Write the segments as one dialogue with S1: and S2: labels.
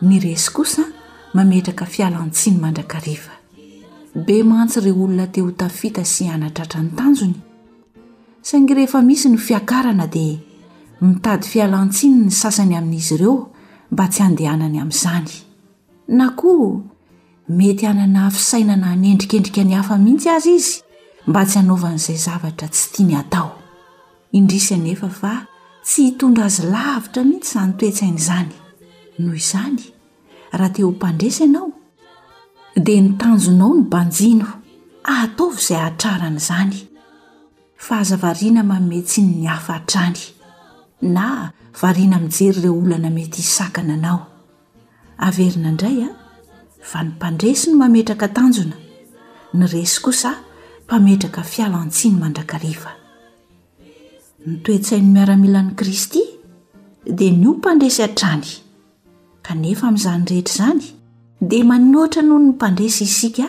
S1: Ny resy kosa mametraka fialantsiny mandrakariva. Be mantsy ireo olona te ho tafita sy hanatratra ny tanjony, saingy rehefa misy ny fiakarana dia mitady fialantsiny ny sasany amin'izy ireo mba tsy handehanany amin'izany. Na koa mety hanana fisainana hanendrikendrika ny hafa mihitsy aza izy mba tsy hanaovany izay zavatra tsy tiany hatao. Indrisy anefa fa tsy hitondra azy lavitra mihitsy izany toe-tsaina izany. Noho izany, raha te ho mpandresy ianao, dia ny tanjonao no banjino. Ataovy izay hahatrarana izany, fa aza variana manome tsiny ny hafa hatrany, na variana mijery ireo olana mety hisakana anao. Averina indray an! Fa ny mpandresy no mametraka tanjona, ny resy kosa mpametraka fialantsiny mandrakariva. Ny toe-tsain'ny miaramilan'i Kristy dia ny ho mpandresy hatrany, kanefa amin'izany rehetra izany dia manoatra noho ny mpandresy isika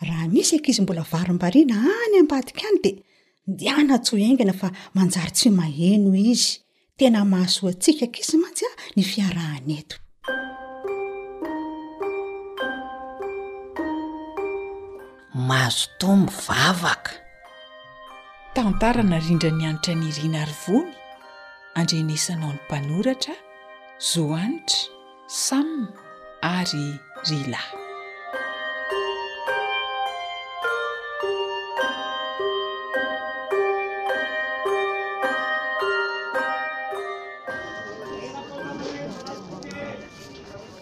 S2: Raha misy ankizy mbola varimbariana any ambadika any dia ndihana tsy ho haingana fa manjary tsy maheno izy. Tena mahasoa antsika ankizy mantsy a ny fiarahana eto.
S3: Mazotoa mivavaka.
S4: Tantara narindra ny hanitra nirina ary vony, Andrenesanao ny mpanoratra, Zo Hanitra. Sam ary Rila.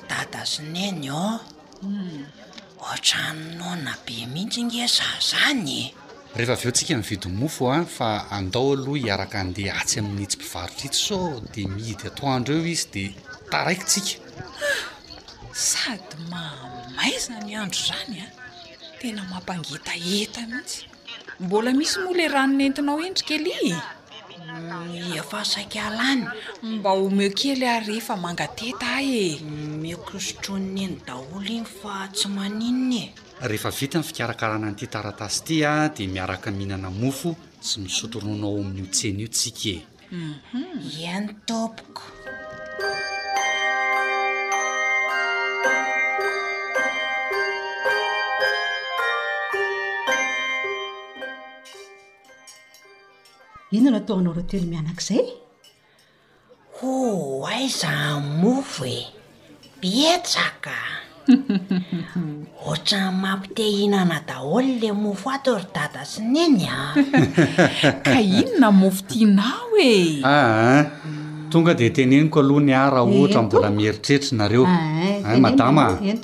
S3: Dada sy Neny ô! Humm otrany noana be mihitsy nge za zany e!
S5: Rehefa avy eo tsika mividy mofo a! Fa andao aloha hiaraka handeha atsy amin'itsy mpivarotra itsy sao dia mihidy atoandro eo izy dia taraiky tsika. Ah!
S4: Sady mahamaiza ny andro zany a! Tena mampangetaheta mihitsy. Mbola misy moa le rano nentinao indry Kelly e?
S3: Efa saika lany.
S4: Mba omeo kely ary efa mangateta ahy e.
S3: Omeko hosotroiny neny daholo iny fa tsy maninona e.
S5: Rehefa vita ny fikarakarana an'ity taratasy ity dia miaraka mihinana mofo sy misotro ronono ao amin'io tsena io tsika e.
S3: Iany tompoko.
S2: Inona no ataonao raha telo mianaka izay?
S3: Ho aiza hamofo e? Betsaka a! Ohatran'ny mampite hihinana daholo le mofo ato ry dada sy neny a!
S4: Ka inona mofo tianao e?
S5: Aa, tonga dia teneniko aloha ny ahy raha ohatra mbola mieritreritra ianareo. Madama
S2: a!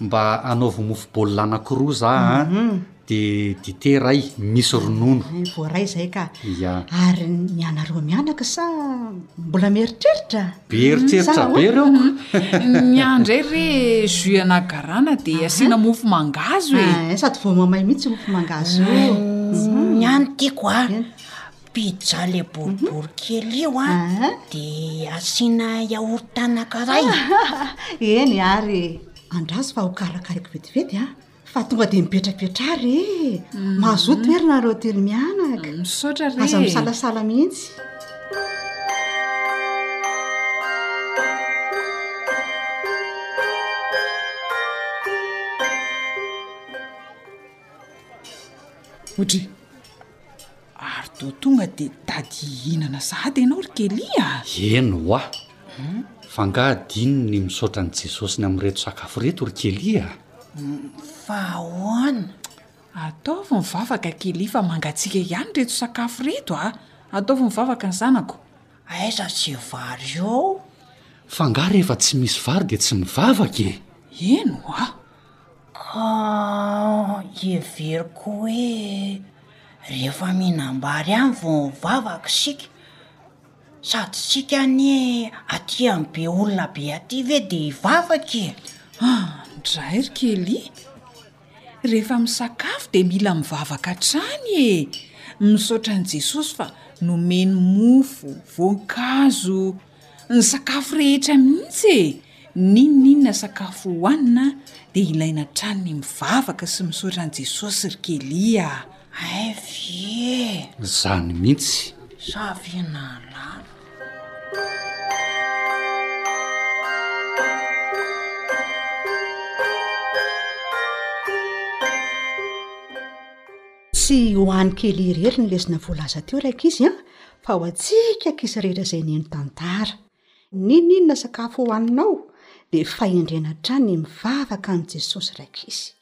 S5: Mba anaovy mofo baolina anankiroa za a! De dite ray misy ronono.
S2: Ay voaray zay ka.
S5: Ya.
S2: Ary ny anareo mianaka sa mbola mieritreritra?
S5: Be eritreritra
S2: Sa
S5: be ahoana? reo.
S4: Ny ahy indray re jus ana garana dia asiana mofo mangahazo e.
S2: Ah, sady vao mamay mihitsy io mofo mangahazo io.
S3: Ny ahy ny tiako a, pizza le boribory kely io a, dia asiana yaourt anankiray.
S2: Eny ary e. Andraso fa hokarakariko vetivety a. Fa tonga dia mipetrapetra ary e mhm. Mahazoa toerina nareo telo mianaka
S4: mhm,
S2: Misaotra
S4: re Aza
S2: misalasala mihitsy
S4: Odry Ary do tonga dia tady hihinana sahady ianao ry Kelia
S5: Eno hoa hmm? Fa nga adino ny misaotra an'i Jesosy ny amin'ireto sakafo reto ry Kelia
S3: Fa ahoana?
S4: Ataovy mivavaka Kelly fa mangatsiaka ihany ireto sakafo ireto a! Ataovy mivavaka ny zanako.
S3: Aiza tsy vary eo?
S5: Fa angaha rehefa tsy misy vary dia tsy mivavaka e?
S4: Eny hoa!
S3: Ka heveriko hoe rehefa mihinam-bary ihany vao mivavaka isika. Sady tsika anie aty am be olona be aty ve de hivavaka e?
S4: Ah ndray ry Kelly, rehefa misakafo de mila mivavaka hatrany e! Misaotra an'i Jesosy fa nomeny mofo, voankazo, ny sakafo rehetra mihitsy e! N'inon'inona sakafo hohanina dia ilaina hatrany ny mivavaka sy misaotra an'i Jesosy ry Kelly
S3: a! Invie.
S5: Zany mintsy.
S3: Xavier Nalala.
S2: Tsy ho an'i Kelly irery ny lesona voalaza teo ry ankizy an! fa ho antsika ankizy rehetra izay nihaino tantara. N'inon'inona sakafo hohaninao dia fahendrena hatrany ny mivavaka amin'i Jesosy Raik'isa.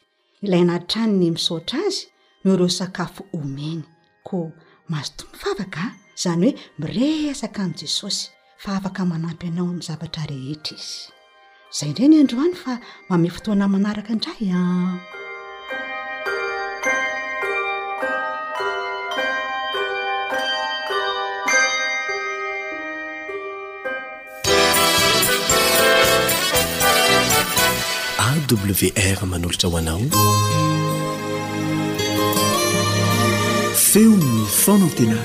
S2: Ilaina hatrany ny misaotra Azy noho ireo sakafo omeny. Koa mazotoa mivavaka, izany hoe miresaka amin'i Jesosy, fa afaka manampy anao amin'ny zavatra rehetra Izy. izay indray ny androany fa mame fotoana manaraka indray a
S6: ah. wr manolotra ho anao feon'ny faonantena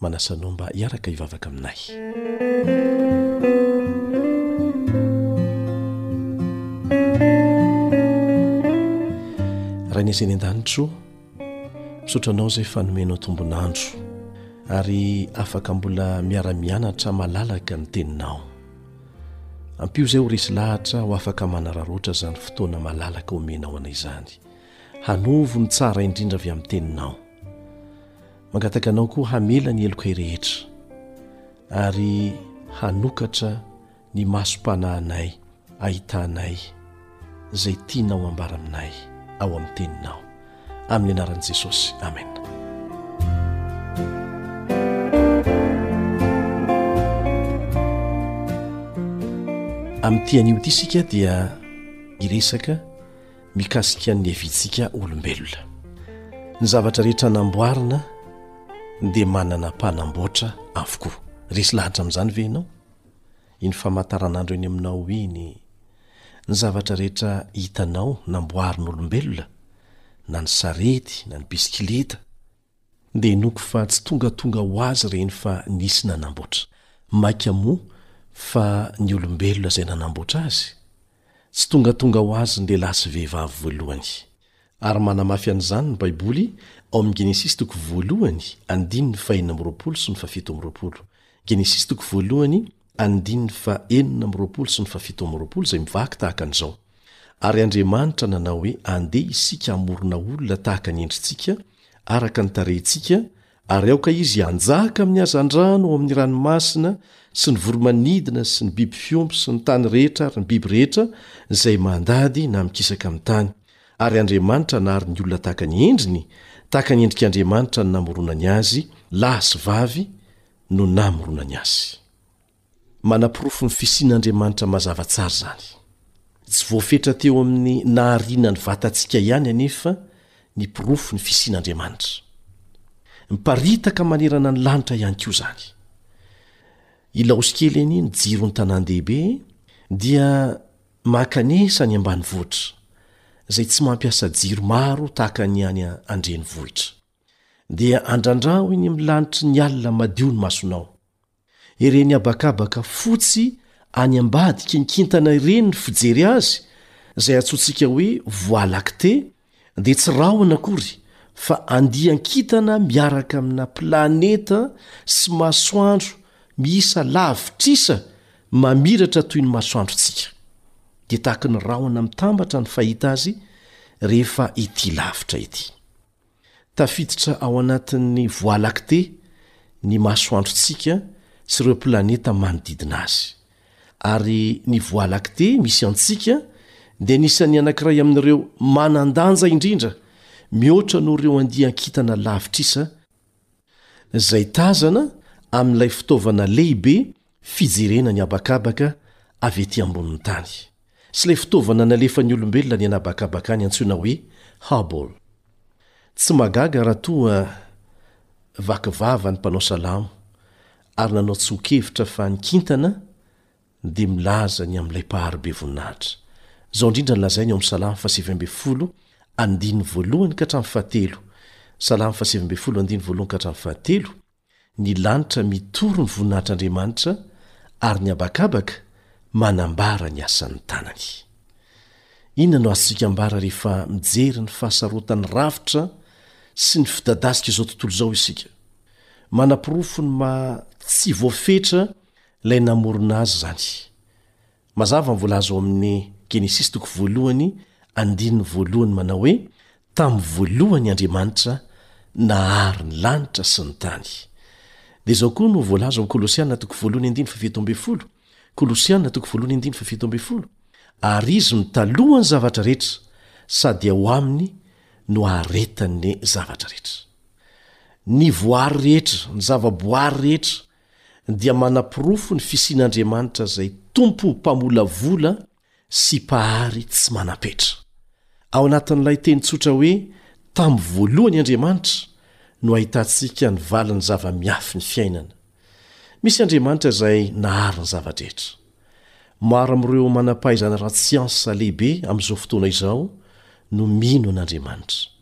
S6: Manasa anao mba hiaraka hivavaka aminay. Rainay izay any an-danitra ô, misaotra Anao izay fa nomenao tombon'andro ary afaka mbola miara-mianatra malalaka ny Teninao. Ampio izay ho resy lahatra ho afaka manararaotra izany fotoana malalaka omenao anay izany. Hanovo ny tsara indrindra avy amin'ny Teninao. Mangataka anao koa hamela ny helokay rehetra ary hanokatra ny masom-panahinay ahitanay izay tianao ambara aminay ao amin'ny teninao. Amin'ny anaran'i Jesosy. Amena. Amin'ity anio ity isika dia hiresaka mikasika ny hevintsika olombelona. Ny zavatra rehetra namboarina dia manana mpanamboatra avokoa. Resy lahatra amin'izany ve ianao? Iny famantaranandro eny aminao iny, ny zavatra rehetra hitanao namboarin'olombelona, na ny sarety, na ny bisikileta, Dia inoako fa tsy tongatonga ho azy ireny fa nisy nanamboatra. Maika moa fa ny olombelona izay nanamboatra azy? Tsy tongatonga ho azy ny lehilahy sy vehivavy voalohany. Ary manamafy an'izany ny Baiboly ao amin'ny Genesisy toko voalohany andininy fahenina amby roapolo sy ny fahafito amby roapolo. Genesisy toko voalohany andininy fahenina amby roapolo sy ny fahafito amby roapolo izay mivaky tahaka an'izao, Ary Andriamanitra nanao hoe, Andeha isika hamorona olona tahaka ny endritsika, araka ny tarehintsika, ary aoka izy hanjaka amin'ny hazandrano ao amin'ny ranomasina sy ny voromanidina sy ny biby fiompy sy ny tany rehetra ary ny biby rehetra izay mandady na mikisaka amin'ny tany, ary Andriamanitra hanary ny olona tahaka ny endriny, tahaka ny endrik'Andriamanitra no namoronany azy, lahy sy vavy no namoronany azy. Manaporofo ny fisian'Andriamanitra mazava tsara izany. Tsy voafetra teo amin'ny nahariana ny vatantsika ihany anefa ny porofo ny fisian'Andriamanitra. Miparitaka manerana ny lanitra ihany koa izany. Ilaosy kely anie ny jiron'ny tanàn-dehibe dia mahakanesa ny ambanivohitra, izay tsy mampiasa jiro maro tahaka ny any an-drenivohitra. Dia andrandraho eny amin'ny lanitry ny alina madio ny masonao. Ireny habakabaka fotsy any ambadiky ny kintana ireny ny fijery azy, izay antsointsika hoe Voie lactée, dia tsy rahona akory fa andian-kintana miaraka amina planeta sy masoandro miisa lavitrisa mamiratra toy ny masoandrontsika. Dia tahaka ny rahona mitambatra ny fahita azy rehefa ety lavitra ety. Tafiditra ao anatin'ny Voie lactée ny masoandrontsika sy ireo planeta manodidina azy. Ary ny Voie lactée misy antsika dia anisan'ny anankiray amin'ireo manan-danja indrindra, mihoatra noho ireo andian-kintana lavitrisa izay tazana amin'ilay fitaovana lehibe fijerena ny habakabaka avy ety ambonin'ny tany, sy ilay fitaovana nalefan'ny olombelona any an'habakabaka any antsoina hoe Hubble. Tsy mahagaga raha toa vaky vava ny mpanao salamo ary nanao tsoa-kevitra fa ny kintana dia milaza ny amin'ilay Mpahary be voninahitra. Izao indrindra no lazainy ao amin'ny Salamo fahasivy ambin'ny folo, andininy voalohany ka hatramin'ny fahatelo, Salamo fahasivy ambin'ny folo, andininy voalohany ka hatramin'ny fahatelo, Ny lanitra mitory ny voninahitr'Andriamanitra, ary ny habakabaka manambara ny asan'ny tanany. Inona no azontsika ambara rehefa mijery ny fahasarotan'ny rafitra sy ny fidadasika izao tontolo izao isika? Manaporofo ny maha tsy voafetra Ilay namorona azy izany. Mazava ny voalaza ao amin'ny Genesisy toko voalohany andininy voalohany manao hoe, Tamin'ny voalohany Andriamanitra nahary ny lanitra sy ny tany. Dia izao koa no voalaza ao amin'ny Kolosiana toko voalohany andininy fahafito ambin'ny folo, Kolosiana toko voalohany andininy fahafito ambin'ny folo, Ary izy no talohan'ny zavatra rehetra, sady ao aminy no aharetan'ny zavatra rehetra. Ny voary rehetra, ny zavaboary rehetra, dia manaporofo ny fisian'Andriamanitra izay Tompo Mpamolavola sy Mpahary tsy manam-petra. Ao anatin'ilay teny tsotra hoe tamin'ny voalohany Andriamanitra no ahitantsika ny valin'ny zava-miafy ny fiainana. Misy Andriamanitra izay nahary ny zava-drehetra. Maro amin'ireo manam-pahaizana ara-tsiansa lehibe amin'izao fotoana izao no mino an'Andriamanitra.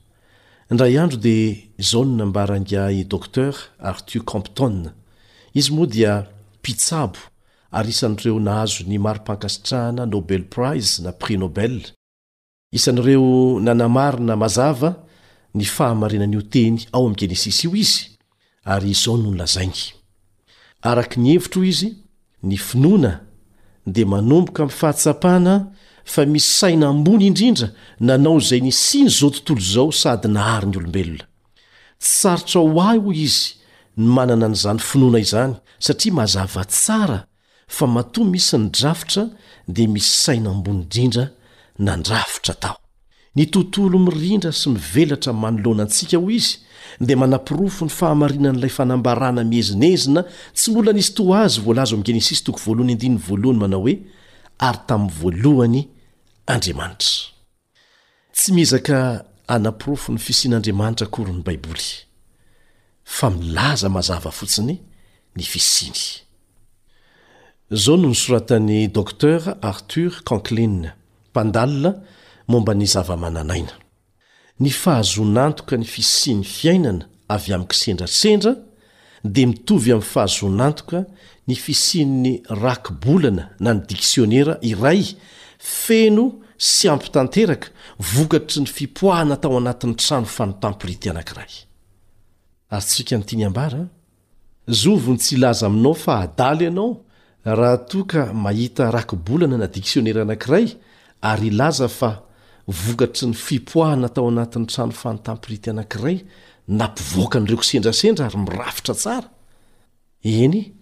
S6: Indray andro dia izao no nambaran'ingahy Docteur Arthur Compton, izy moa dia mpitsabo ary isan'ireo nahazo ny mari-pankasitrahana Nobel Prize na Prix Nobel, isan'ireo nanamarina mazava ny fahamarinan'io teny ao amin'ny Genesisy io izy, Ary izao no nolazainy, Araka ny hevitro, hoy izy, ny finoana dia manomboka amin'ny fahatsapana fa misy saina ambony indrindra nanao izay nisian'izao tontolo izao sady nahary ny olombelona. Tsy sarotra ho ahy, hoy izy, ny manana an'izany finoana izany satria mazava tsara fa matoa misy ny drafitra dia misy saina ambony indrindra nandrafitra tao. Ny tontolo mirindra sy mivelatra manoloana antsika, hoy izy, dia manaporofo ny fahamarinan'ilay fanambarana miezinezina tsy mbola nisy toa azy voalaza ao amin'ny Genesisy toko voalohany andininy voalohany manao hoe, Ary tamin'ny voalohany Andriamanitra. Tsy miezaka hanaporofo ny fisian'Andriamanitra akory ny Baiboly, fa milaza mazava fotsiny ny fisiany. Izao no nosoratan'i Doctera Arthur Conklin, mpandalina momba ny zavamananaina, Ny fahazoan'antoka ny fisian'ny fiainana avy amin'ny kisendrasendra dia mitovy amin'ny fahazoan'antoka ny fisian'ny rakibolana na ny diksionera iray feno sy ampy tanteraka vokatry ny fipoahana tao anatin'ny trano fanotam-printy anankiray. Azontsika antiany ambara, Zovy ny tsy hilaza aminao fa adala ianao Raha toa ka mahita rakibolana na diksionera anankiray ary hilaza fa vokatry ny fipoahana tao anatin'ny trano fanontam-printy anankiray nampivoaka an'ireo kisendrasendra ary mirafitra tsara, eny,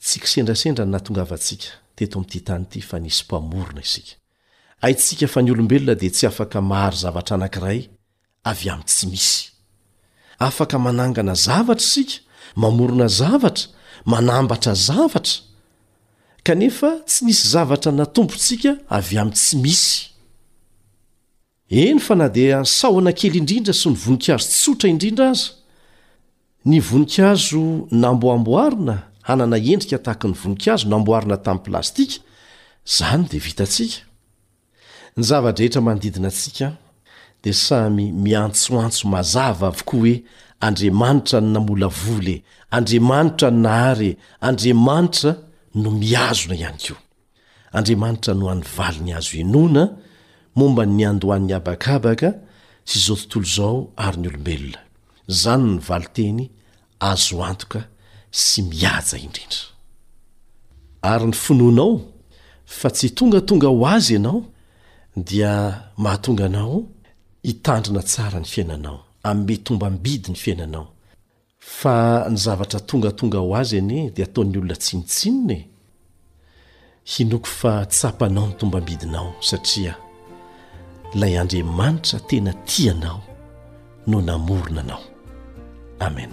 S6: tsy kisendrasendra no nahatongavantsika teto amin'ity tany ity fa nisy Mpamorona isika. Haintsika fa ny olombelona dia tsy afaka mahary zavatra anankiray avy amin'ny tsy misy. Afaka manangana zavatra isika, mamorona zavatra, manambatra zavatra, kanefa tsy nisy zavatra natombontsika avy amin'ny tsy misy. Eny fa na dia sahona kely indrindra sy ny voninkazo tsotra indrindra aza, ny voninkazo namboamboarina hanana endrika tahaka ny voninkazo namboarina tamin'ny plastika, izany dia vitantsika. Ny zava-drehetra manodidina antsika dia samy miantsoantso mazava avokoa hoe, Andriamanitra no namolavola e! Andriamanitra no nahary e! Andriamanitra no mihazona ihany koa. Andriamanitra no an'ny valiny azo inoana momba ny niandohan'ny habakabaka sy izao tontolo izao ary ny olombelona. Izany ny valinteny azo antoka sy mihaja indrindra. Ary ny finoanao fa tsy tongatonga ho Azy ianao dia mahatonga anao hitandrina tsara ny fiainanao, hanome tombam-bidy ny fiainanao. Fa ny zavatra tongatonga ho Azy anie dia ataon'ny olona tsinontsinona e! Hinoako fa tsapanao ny tombambidinao satria ilay Andriamanitra tena
S7: tia anao no namorona anao.
S8: Amen.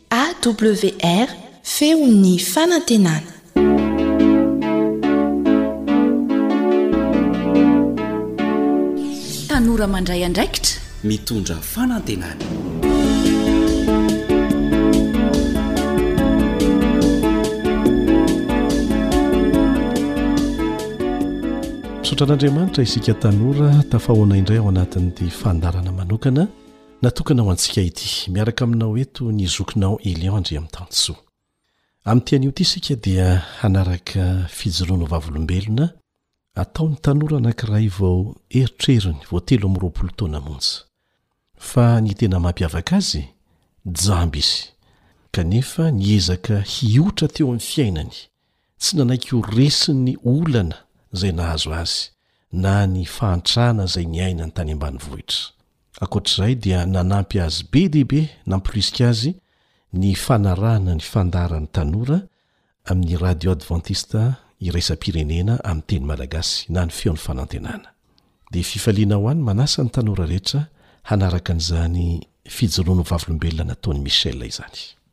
S8: AWR,
S1: Feon'ny fanantenana.
S8: Tanora mandray andraikitra.
S9: Mitondra fanantenana.
S6: Misaotra an'Andriamanitra isika tanora tafahoana indray ao anatin'ity fandaharana manokana Natokana ho antsika ity, miaraka aminao eto ny zokinao Elion Andriamitansoa. Amin'ity anio ity isika dia hanaraka fijoroana ho vavolombelona ataon'ny tanora anankiray vao eritreriny vao telo amby roapolo taona monja. Fa ny tena mampiavaka azy, jamba izy, kanefa niezaka hihotra teo amin'ny fiainany Tsy nanaiky ho resiny ny olana izay nahazo azy na ny fahantrana izay niainany tany ambanivohitra. Ankoatra izay dia nanampy azy be dia be namporisika azy ny fanarahana ny fandaharan'ny tanora amin'ny Radio Adventiste Iraisam-pirenena amin'ny teny malagasy na ny Feon'ny Fanantenana. Dia fifaliana ho ahy ny manasa ny tanora rehetra hanaraka an'izany fijoroan'ny vavolombelona nataon'i Michel izany.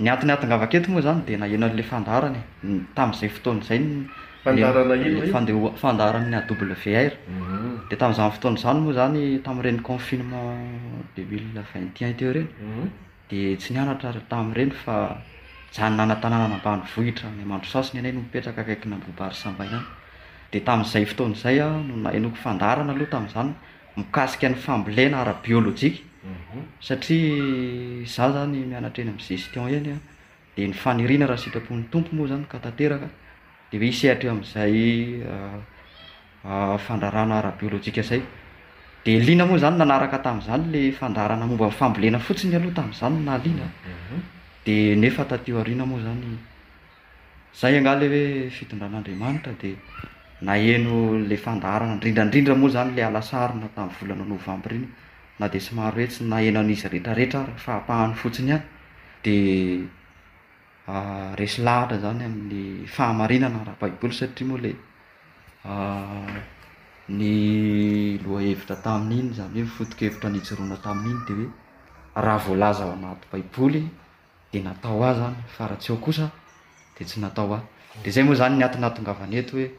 S10: Ny antony ahatongavako eto moa
S6: izany dia
S10: naheno an'ilay fandaharana e, tamin'izay fotoana
S6: izay
S10: ny Fandaharana inona ilay iny? fandeho- fandaharan'ny
S6: AWR.
S10: Dia tamin'izany fotoana izany moa izany, tamin'ireny confinement deux mille vingt et un teo ireny, dia tsy nianatra ary tamin'ireny fa nijanona any an-tanàna any ambanivohitra any Mandrosasina ianay no mipetraka akaikin'Ambohibarsambaina any. Dia tamin'izay fotoana izay aho no nahenoko fandaharana aloha tamin'izany, mikasika ny fambolena
S6: ara-biolojika
S10: satria za zany mianatra eny amin'ny gestion eny an, dia ny faniriana raha sitrapon'ny Tompo moa zany ka tanteraka dia hoe hisehatra eo amin'izay fandraharahana ara-biolojika izay. Dia liana moa zany nanaraka tamin'izany le fandaharana momba ny fambolena fotsiny aloha tamin'izany no
S6: nahaliana
S10: an, dia nefa taty aoriana moa zany, Zay angaha le hoe fitondran'Andriamanitra dia naheno le fandaharana indrindrandrindra moa zany le alasarina tam volana novambra iny na dia somary hoe tsy naheno an'izy retraretra ara fa ampahany fotsiny ihany dia resy lahatra zany amin'ny fahamarinana ara baiboly satria moa le ny lohahevitra tamin'iny zany hoe ny fotokevitra nijoroana tamin'iny dia hoe raha voalaza ao anaty baiboly dia natao ahy zany fa raha tsy eo kosa dia tsy natao ahy dia zay moa zany ny aty nahatongavana eto hoe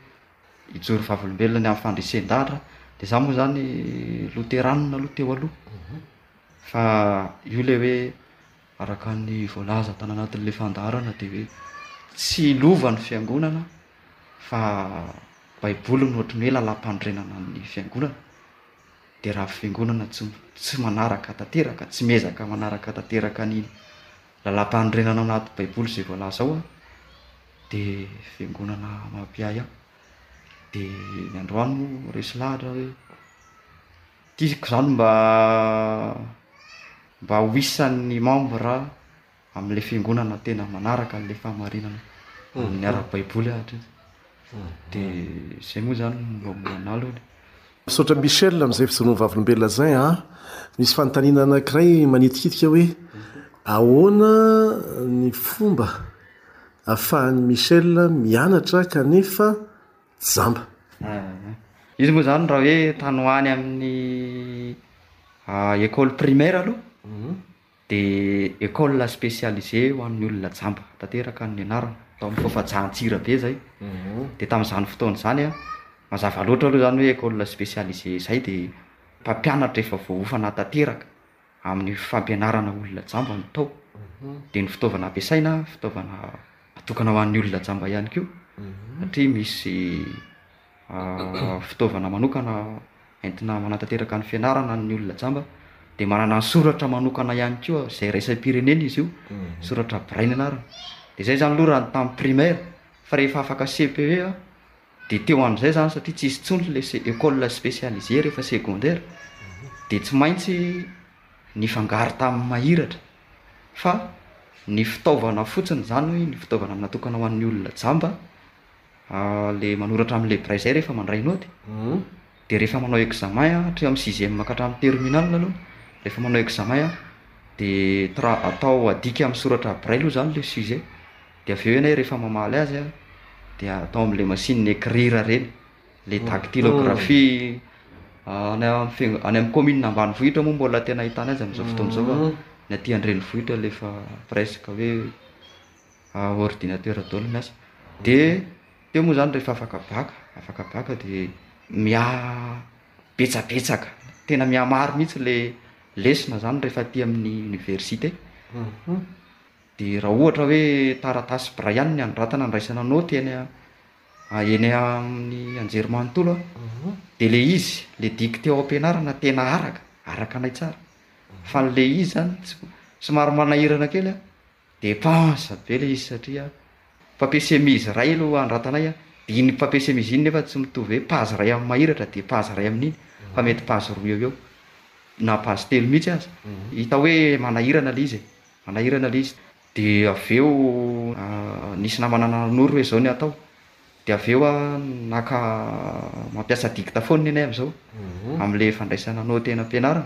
S10: hijoro vavolombelona ny amin'ny fandresen-dahatra dia za moa zany loteranina aloha teo aloha fa io le hoe araka ny voalaza tana anatin'le fandaharana dia hoe tsy lova ny fiangonana fa baiboly no ohatry ny hoe lalam-panorenana ny fiangonana dia raha fiangonana tsy tsy manaraka tanteraka, tsy miezaka manaraka tanteraka ny lalam-panorenana anaty baiboly izay voalaza ao dia fiangonana mampiahy ahy dia ny androany moa resy lahatra hoe tiako izany mba mba ho isan'ny membre amin'ilay fiangonana tena manaraka an'ilay fahamarinana amin'ny ara-baiboly aho hatreto. Dia izay moa izany no mba manalo e.
S6: Misaotra Michel amin'izay fijoroan'ny vavolombelona izay an! Misy fanontaniana anankiray manitikitika hoe ahoana ny fomba ahafahan'i Michel mianatra kanefa jamba?
S10: Izy moa izany raha hoe tany ho any amin'ny école primaire aloha Dia école spécialisée ho an'ny olona jamba tanteraka no nianarana, tao amin'ny Fofajà Antsirabe
S6: izay.
S10: Dia tamin'izany fotoana izany, mazava loatra aloha izany hoe école spécialisée izay dia mpampianatra efa voaofana tanteraka amin'ny fampianarana olona jamba no tao. Dia ny fitaovana ampiasaina, fitaovana natokana ho an'ny olona jamba ihany
S6: koa,
S10: satria misy. fitaovana manokana entina manatanteraka ny fianarana ny olona jamba dia manana ny soratra manokana ihany koa izay raisam-pirenena izy io
S6: mhm.
S10: soratra brainina arina dia izay zany aloha raha ny tamin'ny primaire fa rehefa afaka cpe a dia teo amin'izay zany satria tsy hisy tsony le école spécialisée rehefa secondaire mhm. dia tsy maintsy nifangaro tamin'ny mahiratra fa ny fitaovana fotsiny izany hoe ny fitaovana natokana ho an'ny olona jamba Ilay manoratra amin'ilay bray izay rehefa mandray
S6: naoty
S10: dia rehefa manao examen hatreo amin'ny sixième ka hatramin'ny terminale aloha rehefa manao examen dia tra- atao adika amin'ny soratra bray aloha izany ilay sujet dia avy eo ianao rehefa mamaly azy an dia atao amin'ilay machine écrire ireny, ilay dactylographie any amin'ny fengo- any amin'ny commune ambanivohitra moa mbola tena ahitana azy amin'izao fotoana izao fa ny aty an-drenivohitra ilay efa presque hoe. Ao ordinateur daholo ny asa. De teo moa zany rehefa afaka baka, afaka baka de mihabetsabetsaka, tena mihamaro mihitsy le lesona zany rehefa aty amin'ny université. De raha ohatra hoe taratasy Brian ny anoratana andraisana note eny a, eny amin'ny anjerimanontolo a, de le izy, le dictée ao am-pianarana tena araka, araka anay tsara, fa le izy zany somary manahirana kely a. Depense be le izy satria papier chemise ray aloha hanoratanay a, de iny papier chemise iny nefa tsy mitovy hoe page ray amin'ny mahiratra de page ray amin'iny fa mety page roa eo eo na page telo mihitsy aza, hita hoe manahirana le izy e, manahirana le izy, de avy eo nisy namana nanoro hoe zao ny atao de avy eo ah naka mampiasa dictaphone nenay am'zao am'le fandraisana
S6: note
S10: nampianarana,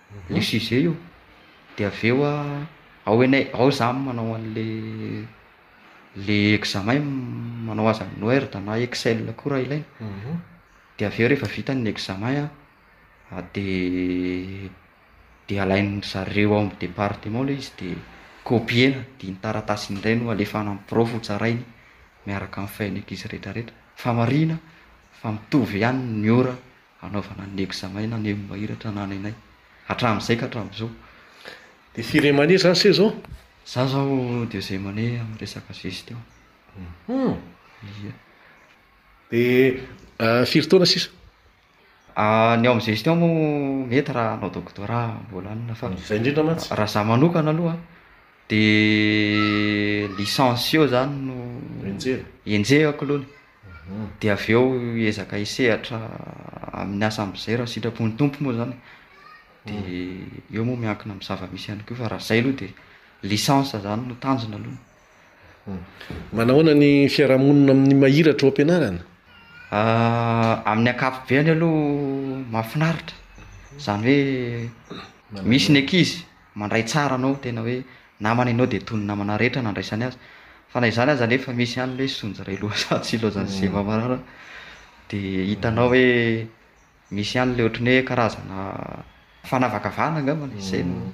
S10: le sujet io de avy eo ao enay ao za manao anle le examen manao azy amin'ny word na excel koa raha ilaina de avy eo rehefa vita ny examen an de de alain'ny zareo ao amin'ny departement le izy de copiena dia iny taratasy iny indray no alefana amin'ny prof ho tsarainy miaraka amin'ny feuille ny ankizy rehetrarehetra fa marihina fa mitovy ihany ny ora hanaovana ny examen na ny momba iratra na ny nay hatramin'izay ka hatramin'izao.
S6: Dia firy ème année zany se zao?
S10: Za zao deuxième année am resaka gestion.
S6: Ia. Dia firy taona sisa?
S10: Ny ao am gestion moa mety raha hanao doctorat mbola anona fa
S6: Izay indrindra mantsy.
S10: raha za manokana aloha dia licence eo zany no
S6: Enjehina.
S10: enjehako aloha ny. dia avy eo hiezaka hisehatra amin'ny asa am'zay raha sitrapon'ny Tompo moa zany e, de eo moa miankina amin'ny zava-misy ihany koa fa raha zay aloha de licence zany no tanjona aloha.
S6: Manahoana ny fiarahamonina amin'ny mahiratra ao am-pianarana?
S10: Amin'ny ankapobeny aloha mahafinaritra, zany hoe misy ny ankizy. mandray tsara anao tena hoe namana ianao dia toy ny namana rehetra nandraisany azy fa na izany aza anefa misy ihany ny hoe sonja ray loha saha tsy ilaozan'ny seva marara dia hitanao hoe misy ihany ilay ohatry ny hoe karazana fanavakavahana angamba e, izay no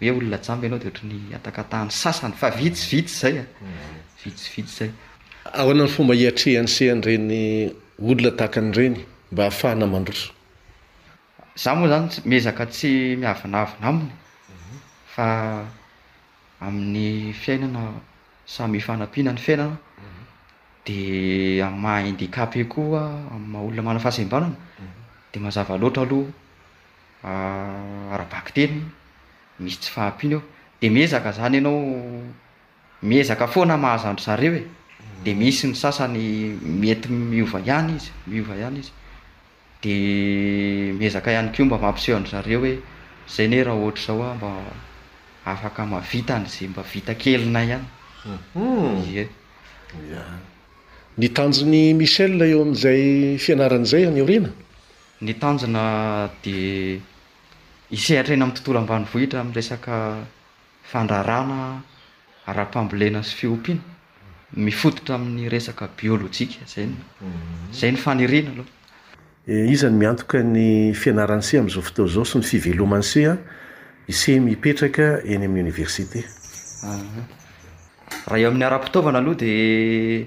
S10: hoe olona jamba ianao dia ohatry ny hatakatahan'ny sasany fa vitsivitsy izay a, vitsivitsy izay.
S6: Ahoana ny fomba hiatrehan'i se an'ireny olona tahaka an'ireny mba hahafahana mandroso?
S10: Za moa zany tsy, miezaka tsy miavonavona aminy fa amin'ny fiainana samy ifanampiana ny fiainana de amin'ny maha handicapé koa amin'ny maha olona manana fahasembanana de mazava loatra aloha ara-bakiteny misy tsy fahampiana eo de miezaka zany ianao miezaka foana mahazo an-dry zareo e de misy ny sasany mety miova ihany izy miova ihany izy. Dia miezaka ihany koa mba mampiseho an-dry zareo hoe izay anie raha ohatra izao aho mba afaka mahavita an'izay mba vita kelinay ihany. Ie. Ia.
S6: Ny tanjon'i Michel eo amin'izay fianarana izay any aoriana?
S10: Ny tanjona dia hisehatra eny amin'ny tontolo ambanivohitra amin'ny resaka fandraràna ara-pambolena sy fiompiana mifototra amin'ny resaka biolojika, izay no, izay no faniriana aloha.
S6: Iza no miantoka ny fianaran'i Seha amin'izao fotoana izao sy ny fiveloman'i Seha, i Seha mipetraka eny amin'ny oniversite?
S10: Raha eo amin'ny ara-pitaovana aloha dia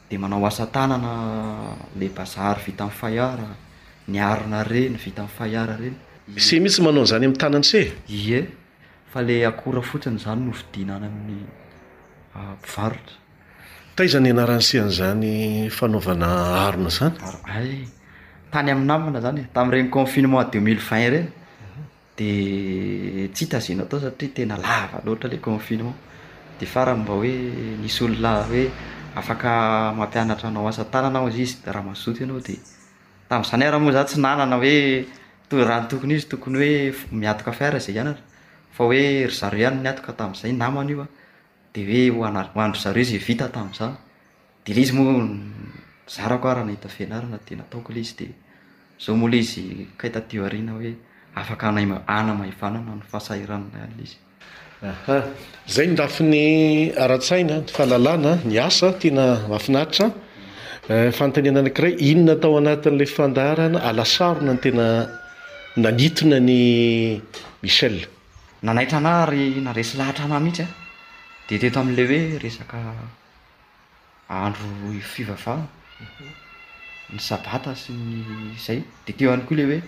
S10: Dia manao asa tanana le bazary vita am fayard, ny harona reny vita am fayard reny.
S6: Ise mihitsy manao an'izany am tanany se e!
S10: Ie, fa le akora fotsiny izany no vidiana any amin'ny mpivarotra.
S6: Taiza no ianaran'ise an'izany fanaovana harona izany?
S10: Hay, tany am namana izany e, tamin'ireny confinement deux mille vingt ireny, Dia tsy tazinao tao satria tena lava loatra ilay confinement. Dia farany mba hoe nisy olona hoe afaka mampianatra anao asa tanana hozy izy raha mazoto ianao dia tamin'izany ary moa za tsy nanana hoe to- raha ny tokony ho izy tokony hoe miatoka f'ay raha izay hianatra fa hoe ry zareo ihany no niatoka tamin'izay namana io an, dia hoe ho ana- ho an-dry zareo izay vita tamin'izany. De le izy moa nizarako aho raha nahita fianarana de nataoko le izy de zao moa le izy kay taty aoriana hoe afaka hanay- hanamaivanana ny fahasahirananay any le izy.
S6: Aha, zay ny lafiny ara-tsaina, ny fahalalana, ny asa, tena mahafinaritra. Fanontaniana anankiray, inona tao anatin'ilay fandaharana alasarona no tena nanitona an'i Michel?
S10: Nanaitra anah ary naresy lahatra anah mihitsy an, de teto amin'ilay hoe resaka andro fivavahana, ny sabata sy ny izay, dia teo ihany koa ilay hoe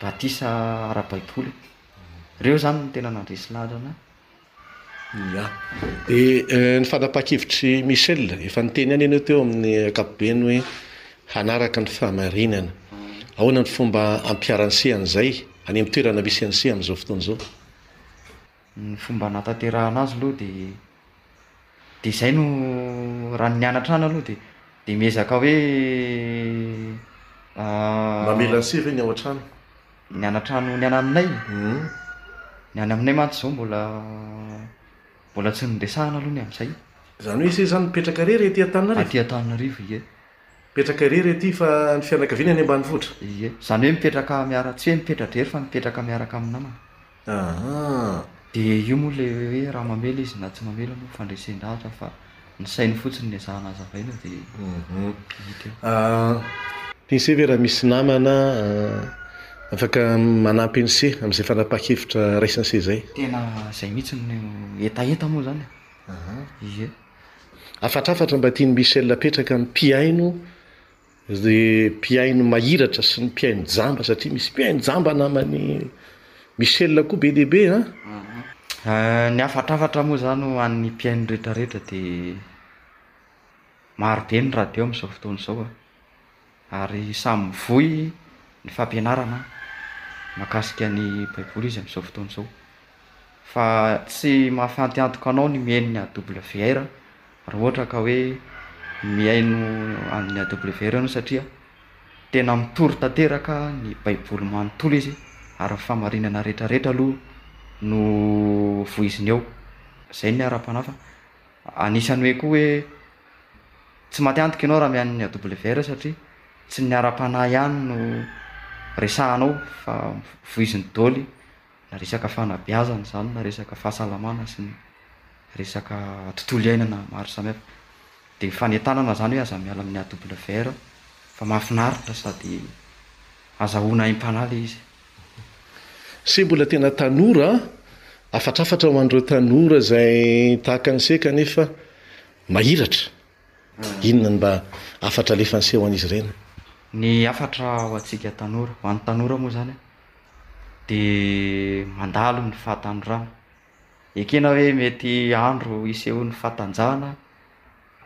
S10: batisa ara-baiboly. Ireo izany no tena nandresy lahatra
S6: anahy. Ia. Dia ny fanapahan-kevitr'i Michel, efa niteny ihany ianao teo amin'ny ankapobeny hoe hanaraka ny fahamarinana. Ahoana ny fomba ampiharan'se an'izay any amin'ny toerana misy an'se amin'izao fotoana izao?
S10: Ny fomba hanatanterahana azy aloha dia dia izay no raha ny mianatra any aloha dia dia miezaka hoe
S6: Mamela an'se ve ny ao an-trano?
S10: Ny any an-trano ny any aminay? Ny any aminay mantsy izao mbola mbola tsy niresahana aloha ny amin'izay.
S6: Izany hoe ise izany mipetraka irery ety Antananarivo?
S10: Aty Antananarivo, ie.
S6: Mipetraka irery ety fa ny fianakaviana any ambanivohitra?
S10: Ie. Izany hoe mipetraka miara-, tsy hoe mipetra-drery fa mipetraka miaraka amin'ny namana.
S6: Ahaa.
S10: Dia io moa ilay hoe raha mamela izy na tsy mamela moa fandresen-dahatra fa ny sainy fotsiny no ezahana hazavaina dia hita eo.
S6: Inse ve raha misy namana afaka manampy an'ise amin'izay fanapahan-kevitra raisin'ise izay?
S10: Tena izay mihitsy no hetaheta moa izany e. Ahaha. Ie.
S6: Hafatrafatra mba tian'i Michel apetraka amin'ny mpihaino Ry mpihaino mahiratra sy ny mpihaino jamba satria misy mpihaino jamba naman'i Michel koa be dia be
S10: an! Ny hafatrafatra moa izany ho an'ny mpihaino rehetrarehetra dia marobe ny radio amin'izao fotoana izao an! Ary samy mivoy ny fampianarana mahakasika ny Baiboly izy amin'izao fotoana izao. fa tsy mahafantiantoka anao ny mihaino ny AWR raha ohatra ka hoe mihaino ny AWR ianao satria tena mitory tanteraka ny baiboly manontolo izy ary ny famarinana retraretra aloha no vohiziny eo zay ny ara-panahy fa anisany hoe koa hoe tsy matiantoka ianao raha mihaino ny AWR satria tsy ny ara-panahy ihany no resahanao fa vohiziny doly Na resaka fanabeazana izany na resaka fahasalamana sy ny resaka tontolo iainana maro samihafa. Dia fanentanana izany hoe aza miala amin'ny AWR fa mahafinaritra sady azahoana aim-panahy ilay izy.
S6: Seka mbola tena tanora an! Hafatrafatra ho an'ireo tanora izay tahaka an'i Seka anefa mahiratra. Inona no mba hafatra alefa niseho ho an'izy ireny?
S10: Ny hafatra ho antsika tanora, ho an'ny tanora moa izany dia mandalo ny fahatanorana. Ekena hoe mety andro hisehoan'ny fahatanjahana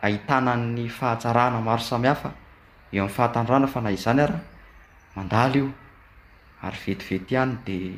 S10: ahitana ny fahatsarana maro samihafa eo amin'ny fahatanorana fa na izany ary mandalo io ary vetivety ihany
S6: dia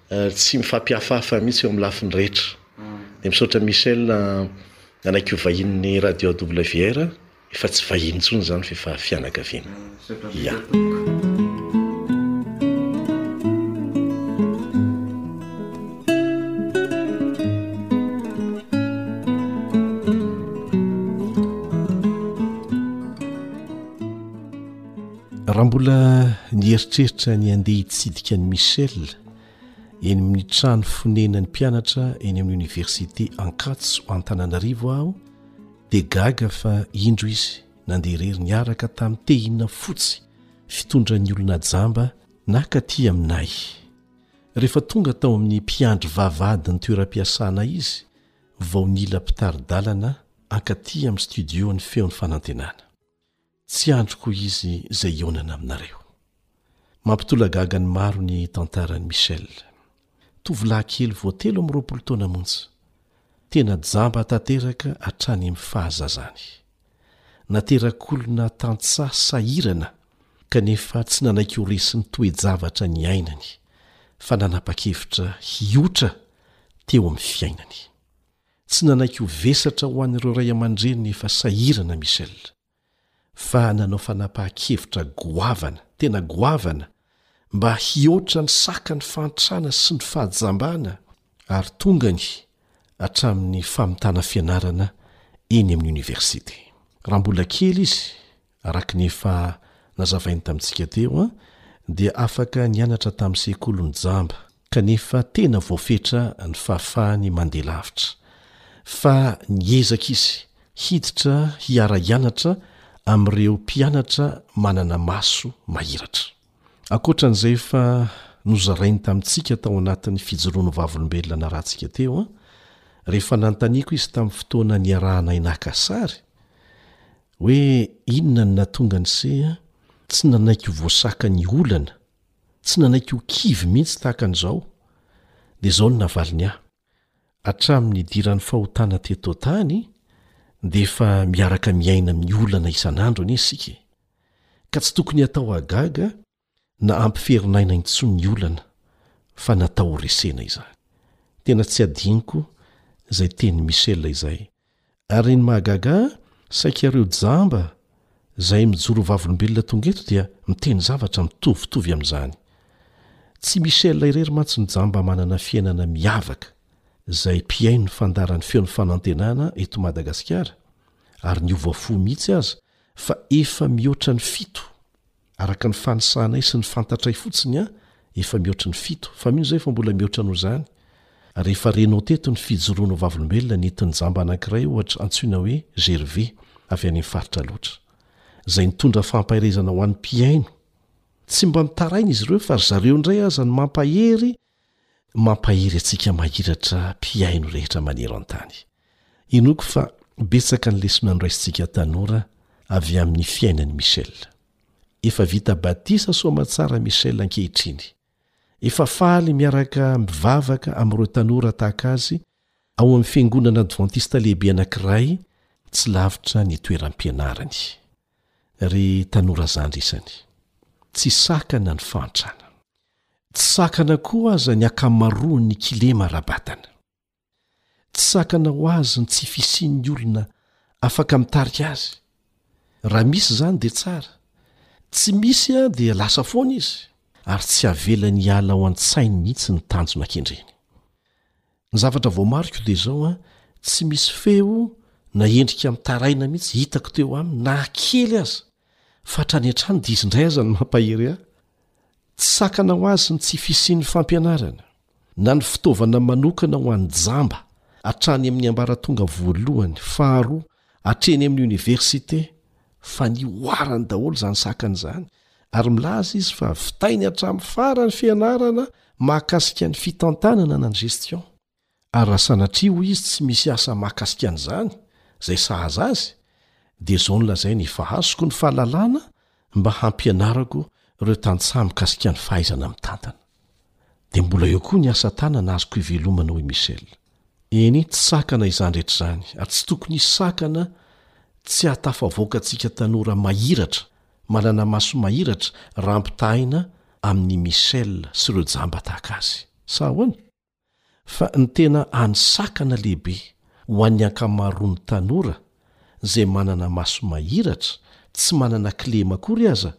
S6: tsy mifampihafahafa mihitsy eo amin'ny lafiny rehetra. Dia misaotra Michel nanaiky ho vahinin'ny radio AWR, efa tsy vahiny intsony izany fa efa fianakaviana. Ya. Raha mbola nieritreritra ny handeha hitsidika an'i Michel eny amin'ny trano fonenan'ny mpianatra eny amin'ny oniversite Ankatso Antananarivo aho dia gaga fa indro izy nandeha irery niaraka tamin'ny tehina fotsy fitondran'ny olona jamba naka aty aminay. Rehefa tonga tao amin'ny mpiandry vavahadin'ny toeram-piasana izy vao nila mpitari-dalana hankaty amin'ny studio-n'ny Feon'ny Fanantenana. Tsy andry koa izy izay hihaonana aminareo. Mampitolagaga ny maro ny tantaran'i Michelle. Tovolahy kely vao telo amby roapolo taona monja. Tena jamba tanteraka hatrany amin'ny fahazazany. Naterak'olona tantsaha sahirana kanefa tsy nanaiky ho resin'ny toe-javatra niainany fa nanapa-kevitra hiotra teo amin'ny fiainany. Tsy nanaiky ho vesatra ho an'ireo ray aman-dreniny efa sahirana Michelle. fa nanao fanapahan-kevitra goavana, tena goavana, mba hihoatra ny sakan'ny fahantrana sy ny fahajambana, ary tongany hatramin'ny famitana fianarana eny amin'ny oniversite. Raha mbola kely izy, araka ny efa nazavainy tamintsika teo, dia afaka nianatra tamin'ny sekolin'ny jamba, kanefa tena voafetra ny fahafahany mandeha lavitra, fa niezaka izy hiditra hiara-hianatra amin'ireo mpianatra manana maso mahiratra. Ankoatra an'izay efa nozarainy tamintsika tao anatin'ny fijoroan'ny Vavolombelona narahantsika teo, rehefa nanontaniako izy tamin'ny fotoana niarahanay naka sary hoe inona no nahatonga an'ise tsy nanaiky ho voasaka ny olana Tsy nanaiky ho kivy mihitsy tahaka an'izao, dia izao no navaliny ahy, Hatramin'ny nidiran'ny fahotana teto an-tany, dia efa miaraka miaina amin'ny olana isan'andro anie isika e! Ka tsy tokony hatao hahagaga na hampiferin'aina intsony ny olana, fa natao horesena izany. Tena tsy hadinoko izay tenin'i Michelle izay, Ary ny mahagaga ahy, saika ireo jamba izay mijoro ho vavolombelona tonga eto dia miteny zavatra mitovitovy amin'izany. Tsy Michel irery mantsy ny jamba manana fiainana miavaka, izay mpihaino ny fandaharan'ny feon'ny fanantenana eto Madagasikara, ary niova fo mihitsy aza, fa efa mihoatra ny fito! Araka ny fanisanay sy ny fantatray fotsiny an, efa mihoatry ny fito, fa mino zay fa mbola mihoatra noho zany. Rehefa renao teto ny fijoroanao vavolombelona nentin'ny jamba anankiray ohatra antsoina hoe Gervais, avy any amin'ny faritra loatra. Zay nitondra fampaherezana ho an'ny mpihaino. Tsy mba mitaraina izy ireo fa ry zareo indray aza no mampahery Mampahery antsika mahiratra mpihaino rehetra manero an-tany. Inoako fa betsaka ny lesona noraisintsika tanora avy amin'ny fiainan'i Michel. Efa vita batisa soamatsara Michel ankehitriny. Efa faly miaraka mivavaka amin'ireo tanora tahaka azy ao amin'ny fiangonana advantista lehibe anankiray tsy lavitra ny toeram-pianarany. Ry tanora zandry isany. Tsy sakana ny fahantrana. Tsy sakana koa aza ny ankamaroan'ny kilema ara-batana. Tsy sakana ho azy ny tsy fisian'ny olona afaka mitarika azy. Raha misy izany dia tsara. Tsy misy dia lasa foana izy ary tsy avelany hiala ao an-tsainy mihitsy ny tanjona kendreny. Ny zavatra voamariko dia izao an, tsy misy feo na endrika mitaraina mihitsy hitako teo aminy na kely aza, fa hatrany hatrany dia izy indray aza no mampahery ahy. Tsy sakana ho azy ny tsy fisian'ny fampianarana, na ny fitaovana manokana ho an'ny jamba, hatrany amin'ny ambaratonga voalohany, faharoa, hatreny amin'ny oniversite fa nihoarany daholo izany sakana izany ary milaza izy fa vitainy hatramin'ny farany fianarana mahakasika ny fitantanana na ny gestion ary raha sanatria hoy izy tsy misy asa mahakasika an'izany izay sahaza azy dia izao no lazainy efa azoko ny fahalalana mba hampianarako ireo tantsaha mikasika ny fahaizana mitantana dia mbola eo koa ny asa tanana azoko ivelomana hoy Michel. Eny, tsy sakana izany rehetra izany ary tsy tokony hisakana tsy hahatafavoaka antsika tanora mahiratra, manana maso mahiratra raha ampitahaina amin'i Michel sy ireo jamba tahaka azy. Sa ahoana? fa ny tena any sakana lehibe ho an'ny ankamaroan'ny tanora izay manana maso mahiratra tsy manana kilema akory aza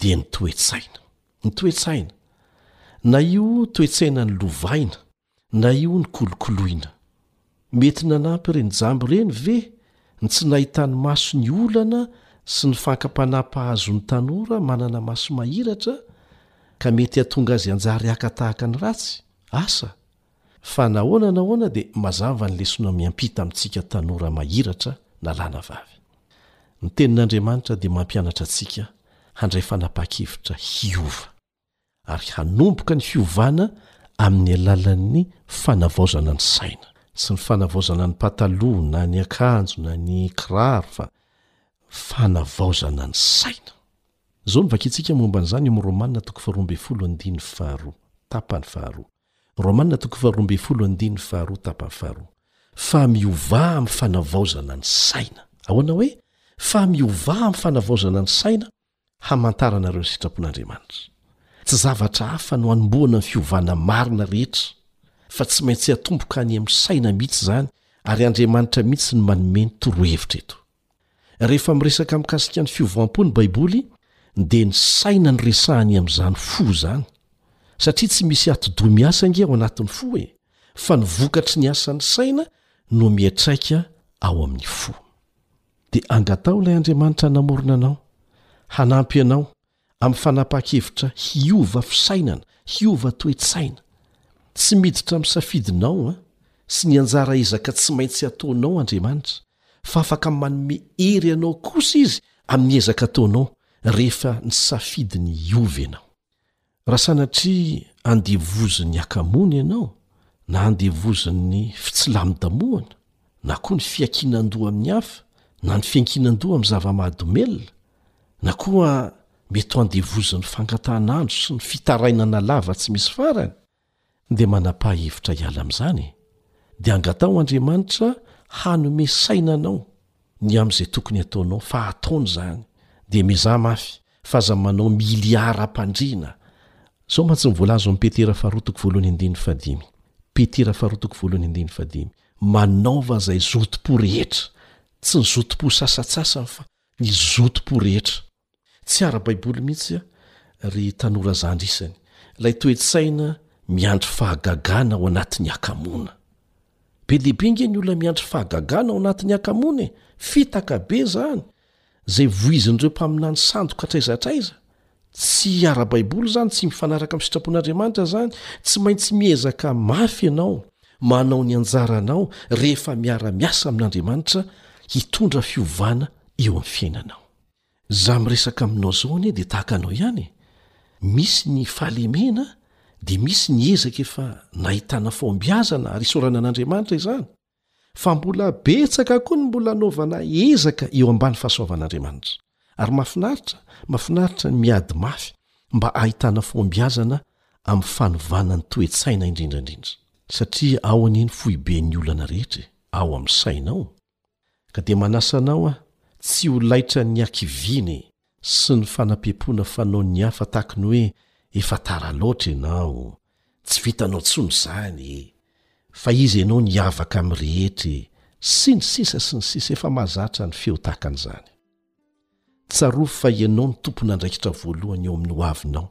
S6: dia ny toe-tsaina. Ny toe-tsaina. Na io toe-tsaina ny lovaina na io ny kolokoloina. Mety nanampy ireny jamba ireny ve ny tsy nahitany maso ny olana sy ny fankapanahy mpahazo ny tanora manana maso mahiratra ka mety hatonga azy hanjary haka tahaka ny ratsy? Asa! Fa nahoana nahoana dia mazava ny lesona miampita amintsika tanora mahiratra na lahy na vavy. Ny tenin'Andriamanitra dia mampianatra antsika handray fanapahan-kevitra hiova. ary hanomboka ny fiovana amin'ny alalan'ny fanavaozana ny saina. Tsy ny fanavaozana ny pataloha na ny akanjo na ny kiraro fa ny fanavaozana ny saina. Izao no vakintsika momba an'izany eo amin'ny Romana toko faharoa ambin'ny folo andininy faharoa, tapany faharoa. Romana toko faharoa ambin'ny folo andininy faharoa, tapany faharoa. Fa miovà amin'ny fanavaozana ny saina. Ahoana hoe fa miovà amin'ny fanavaozana ny saina? hamantaranareo ny sitrapon'Andriamanitra. Tsy zavatra hafa no hanombohana ny fiovana marina rehetra, fa tsy maintsy atomboka any amin'ny saina mihitsy izany, ary Andriamanitra mihitsy no manome ny torohevitra eto. Rehefa miresaka mikasika ny fiovam-po ny Baiboly, dia ny saina no resahany amin'izany fo izany, satria tsy misy atidoha miasa ange ao anatin'ny fo e, fa ny vokatry ny asan'ny saina no mihatraika ao amin'ny fo. dia angataho ilay Andriamanitra namorona anao hanampy anao amin'ny fanapaha-kevitra hiova fisainana, hiova toe-tsaina. Tsy miditra amin'ny safidinao sy ny anjara ezaka tsy maintsy ataonao Andriamanitra, fa afaka manome hery anao kosa izy amin'ny ezaka ataonao rehefa nisafidy ny hiova ianao. Raha sanatria andevozin'ny haka-mony ianao, na andevozin'ny fitsilamin-damohana, na koa ny fiankinan-doha amin'ny hafa, na ny fiankinan-doha amin'ny zava-mahadomelina, na koa mety ho andevozin'ny fangatahan'andro sy ny fitarainana lava tsy misy farany, dia manapà hevitra hiala amin'izany e! dia angataho Andriamanitra hanome saina anao ny amin'izay tokony ataonao fa ataony izany dia miezaha mafy fa aza manao miliara mpandriana Zao mantsy ny voalaza ao amin'ny Petera faharoa toko voalohany andininy fahadimy Petera faharoa toko voalohany andininy fahadimy manaova izay zotom-po rehetra tsy ny zotom-po sasatsasany fa ny zotom-po rehetra Tsy ara-baiboly mihitsy ry tanora zandry isany ilay toe-tsaina miandry fahagagana ao anatin'ny hakamoana. Be dia be ange ny olona miandry fahagagana ao anatin'ny hakamoana e! Fitaka be izany, izay voizin'ireo mpaminany sandoka hatraiza hatraiza. Tsy ara-baiboly izany, tsy mifanaraka amin'ny sitrapon'Andriamanitra izany. Tsy maintsy miezaka mafy ianao, manao ny anjaranao rehefa miara-miasa amin'Andriamanitra hitondra fiovana eo amin'ny fiainanao. Za miresaka aminao zao anie de tahaka anao ihany e, misy ny fahalemena de misy ny ezaka efa nahitana fahombiazana ary isaorana an'Andriamanitra izany fa mbola betsaka koa ny mbola anaovana ezaka eo ambany fahasoavan'Andriamanitra ary mahafinaritra mahafinaritra ny miady mafy mba ahitana fahombiazana amin'ny fanovana ny toe-tsaina indrindraindrindra satria ao anie ny foiben'ny olana rehetra e ao amin'ny sainao Ka dia manasa anao aho tsy ho laitran' ny hakiviana e! sy ny fanapempoana fanaon' ny hafa tahaky ny hoe efa tara loatra ianao, tsy vitanao intsony izany e! fa iza ianao no hiavaka amin'ny rehetra e! sy ny sisa sy ny sisa efa mahazatra ny feo tahaka an'izany. Tsarovy fa ianao no tompon'andraikitra voalohany eo amin'ny hoavinao,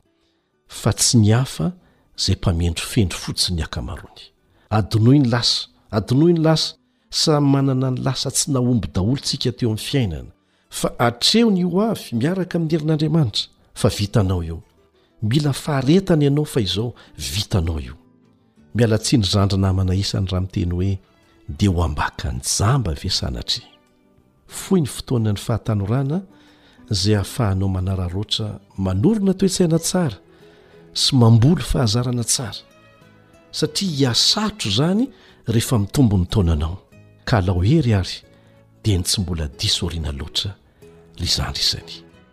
S6: fa tsy ny hafa izay mpamendrofendro fotsiny ny ankamaroany. Adinoy ny lasa, adinoy ny lasa, samy manana ny lasa tsy nahomby daholo tsika teo amin'ny fiainana, fa atreho ny hoavy miaraka amin'ny herin'Andriamanitra fa vitanao io. Mila faharetana ianao fa izao vitanao io. Miala tsiny ry zandry namana isany raha miteny hoe dia ho ambaka ny jamba ve sanatria. Fohy ny fotoanan'ny fahatanorana izay ahafahanao manararaotra manorina toe-tsaina tsara sy mamboly fahazarana tsara satria hihasarotra izany rehefa mitombo ny taonanao ka alao hery ary dieny tsy mbola
S11: diso aoriana loatra
S6: ilay zandry isany.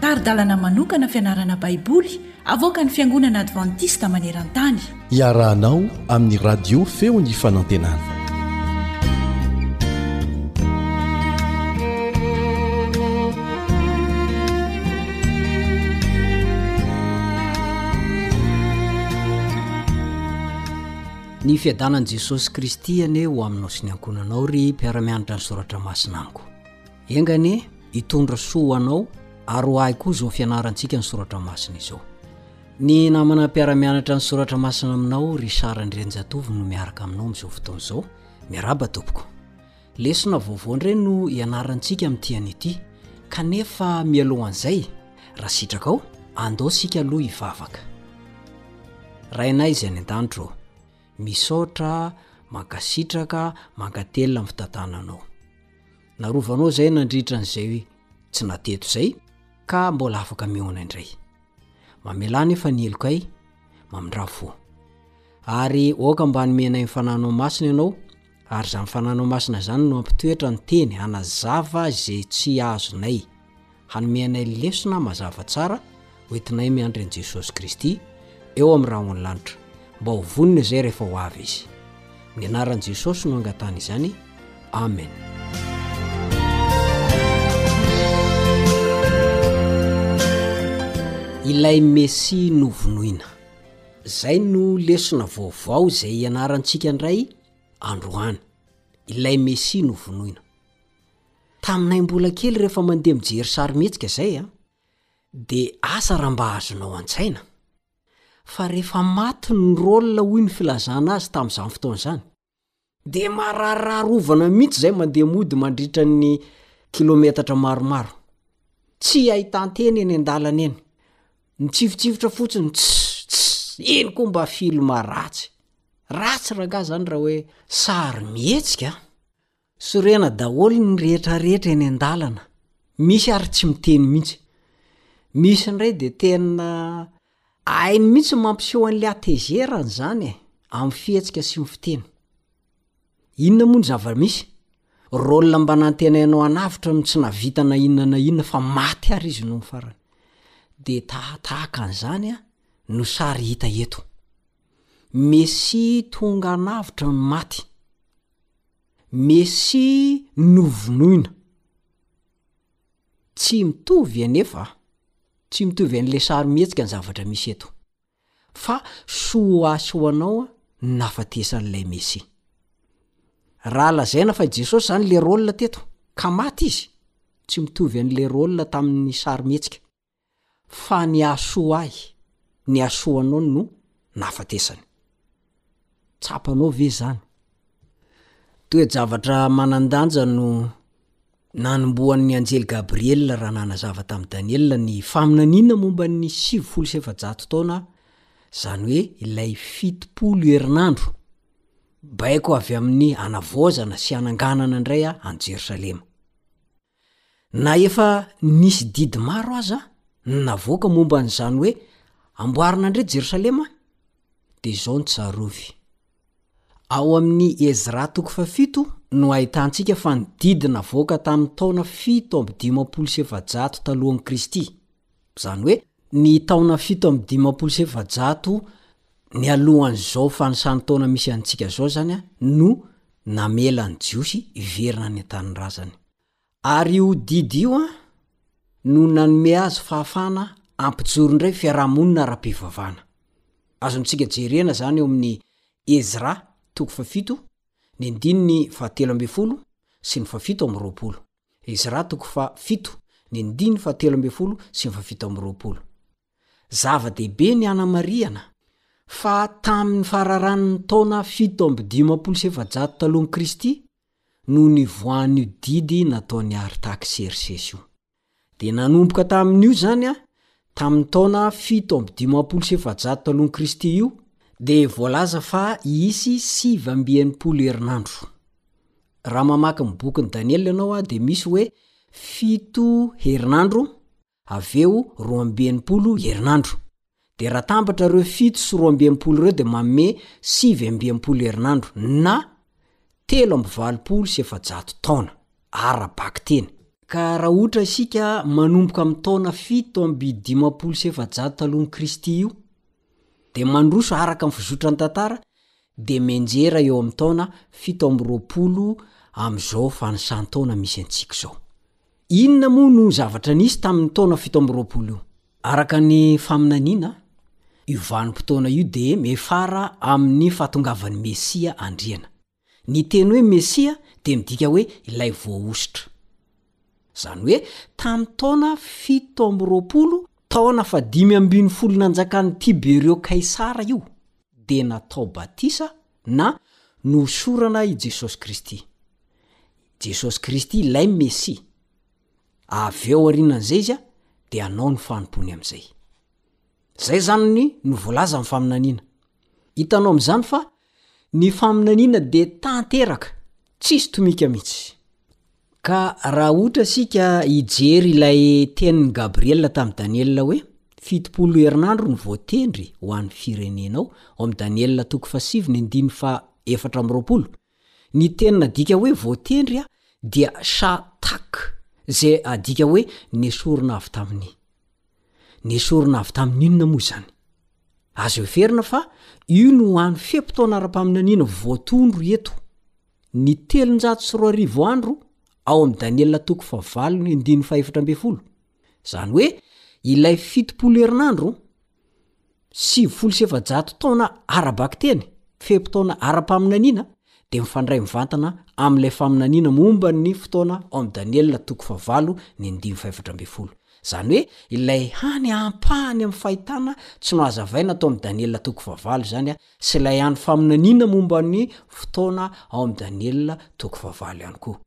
S8: Tari-dalana manokana fianarana Baiboly avoakan'ny Fiangonana Advantista maneran-tany.
S6: Iarahanao amin'ny radio Feon'ny Fanantenana.
S12: Ny fiadanan'i Jesosy Kristy anie ho aminao sy ny ankohonanao ry mpiara-mianatra ny Soratra Masina amiko. Enga anie hitondra soa ho anao ary ho ahy koa izao fianarantsika ny Soratra Masina izao. Ny namana mpiara-mianatra ny Soratra Masina aminao, Richard Andrianjatovo no miaraka aminao amin'izao fotoana izao. Miarahaba tompoko. Lesona vaovao indray no ianarantsika amin'ity anio ity. Kanefa mialohan'izay, raha sitrakao, andao isika aloha hivavaka. Rainay izay any an-danitra ô, misaotra, mankasitraka, mankatelina amin'ny fitantananao. Narovanao izay nandritra an'izay tsy nateto izay, ka mbola afaka mihaona indray. Mamelà anefa ny helokay, mamindrafo. Ary aoka mba nomenay ny Fananao Masina ianao, Ary izany fananao masina izany no hampitoetra ny teny, hanazava izay tsy azonay, hanome anay lesona mazava tsara hoentinay miandry an'i Jesosy Kristy eo amin'ny rahon'ny lanitra, mba ho vonona izay rehefa ho avy Izy. Ny anaran'i Jesosy no angatahana izany. Amen. ilay Mesia novonoina. Izay no lesona vaovao izay ianarantsika indray androany. Ilay Mesia novonoina. Taminay mbola kely rehefa mandeha mijery sarimihetsika izay an, dia asa raha mba azonao an-tsaina fa rehefa maty ny rôle hoy ny filazana azy tamin'izany fotoana izany. Dia maharary arovana mihitsy izay mandeha mody mandritra ny kilometatra maromaro. Tsy ahitan-teny eny an-dalana eny. Mitsifotsifotra fotsiny tss tss iny koa mba film ratsy. Ratsy rangahy izany raha hoe sary mihetsika a! Sorena daholo ny rehetra rehetra eny an-dalana, misy ary tsy miteny mihitsy. Misy indray dia tena hainy mihitsy ny mampiseho an'ilay hatezerany izany e, amin'ny fihetsika sy ny fiteny. Inona moa ny zava-misy? Rôle mba nantenainao hanavotra no tsy nahavita na inona na inona fa maty ary izy nony farany. Dia tahaka an'izany no sary hita eto. Messi tonga hanavotra no maty. Messi novonoina. Tsy mitovy anefa a! Tsy mitovy an'ilay sarimihetsika ny zavatra misy eto. Fa soa ho ahy sy ho anao ny nahafatesan'ilay Messi. Raha lazaina fa i Jesosy izany le rôle teto, ka maty izy, tsy mitovy an'ilay rôle tamin'ny sarimihetsika. fa ny asoa ahy ny asoa anao no nahafatesany tsapanao ve zany toe-javatra manan-danja no nanombohan'ny anjely Gabriela raha nanazava tamin'i Daniela ny faminaniana momba ny sivifolo sy efajato taona izany hoe ilay fitopolo herinandro baiko avy amin'ny hanavaozana sy hananganana indray aho an'i Jerosalema Na efa nisy didy maro aza ny navoaka momba an'izany hoe amboarina indray Jerosalema, dia izao no tsarovy. Ao amin'ny Ezra toko fahafito no ahitantsika fa ny didy navoaka tamin'ny taona fito amby dimampolo sy efajato talohan'i Kristy, Izany hoe, ny taona fito amby dimampolo sy efajato nialohan'izao fanisan-taona misy antsika izao izany no namela ny Jiosy hiverina any an-tanindrazany. Ary io didy io no nanome azy fahafahana hampijoro indray fiaraha-monina ara-pivavahana. Azontsika jerena izany ao amin'ny Ezra toko fahafito, ny andininy fahatelo ambin'ny folo sy ny fahafito amby roapolo. Ezra toko faha fito, ny andininy faha telo ambin'ny folo sy ny faha fito amby roapolo. Zava-dehibe ny hanamarihana, fa tamin' ny fararàn' ny taona fito amby dimampolo sy efajato talohan' i Kristy no nivoahan' io didy nataon' i Artaksersesy io. Dia nanomboka tamin' io izany Tamin'ny taona fito amby dimampolo sy efajato talohan'i Kristy io dia voalaza fa hisy sivy amby enimpolo herinandro. Raha mamaky ny bokin'i Daniela ianao dia misy hoe fito herinandro avy eo roa amby enimpolo herinandro. Dia raha atambatra ireo fito sy roa amby enimpolo ireo dia manome sivy amby enimpolo herinandro na telo amby valopolo sy efajato taona. ara-bakiteny. Ka raha ohatra isika manomboka amin'ny taona fito amby dimampolo sy efajato talohan'i Kristy io, dia mandroso araka ny fizotran'ny tantara, dia mianjera eo amin'ny taona fito amby roapolo amin'izao fanisan-taona misy antsika izao. Inona moa no zavatra nisy tamin'ny taona fito amby roapolo io? Araka ny faminaniana, io vanim-potoana io dia miafara amin'ny fahatongavan'ny Mesia Andriana. Ny teny hoe Mesia dia midika hoe Ilay Voahosotra. Izany hoe tamin'ny taona fito amby roapolo, taona fahadimy ambin'ny folo nanjakan'i Tiberio Kaisara io, dia natao batisa na nohosorana i Jesosy Kristy. I Jesosy Kristy ilay Mesia. Avy eo aorianan'izay Izy dia hanao ny fanompoany amin'izay. Izay izany no voalazan'ny faminaniana. Hitanao amin'izany fa Ny faminaniana dia tanteraka, tsisy tomika mihitsy. Ka raha ohatra isika hijery ilay tenin'i Gabriela tamin'i Daniela hoe, fitopolo herinandro no voatendry ho an'ny firenenao, ao amin'ny Daniela toko fahasivy ny andininy fahaefatra amby roapolo, ny teny nadika hoe voatendry dia shah tak, izay adika hoe nesorina avy tamin'ny. Nesorina avy tamin'inona moa izany? Azo heverina fa io no ho an'ny fe-potoana ara-paminaniana voatondro eto. Ny telonjato sy roa arivo andro ao amin'i Daniela toko fahavalo ny andininy fahefatra ambin'ny folo, izany hoe ilay fitopolo herinandro, sivifolo sy efajato taona ara-bakiteny, fe-potoana ara-paminaniana, dia mifandray mivantana amin' ilay faminaniana momba ny fotoana ao amin' Daniela toko fahavalo ny andininy fahefatra ambin'ny folo. Izany hoe ilay hany ampahany amin' ny fahitana tsy nohazavaina tao amin' Daniela toko fahavalo izany sy ilay hany faminaniana momba ny fotoana ao amin' Daniela toko fahavalo ihany koa.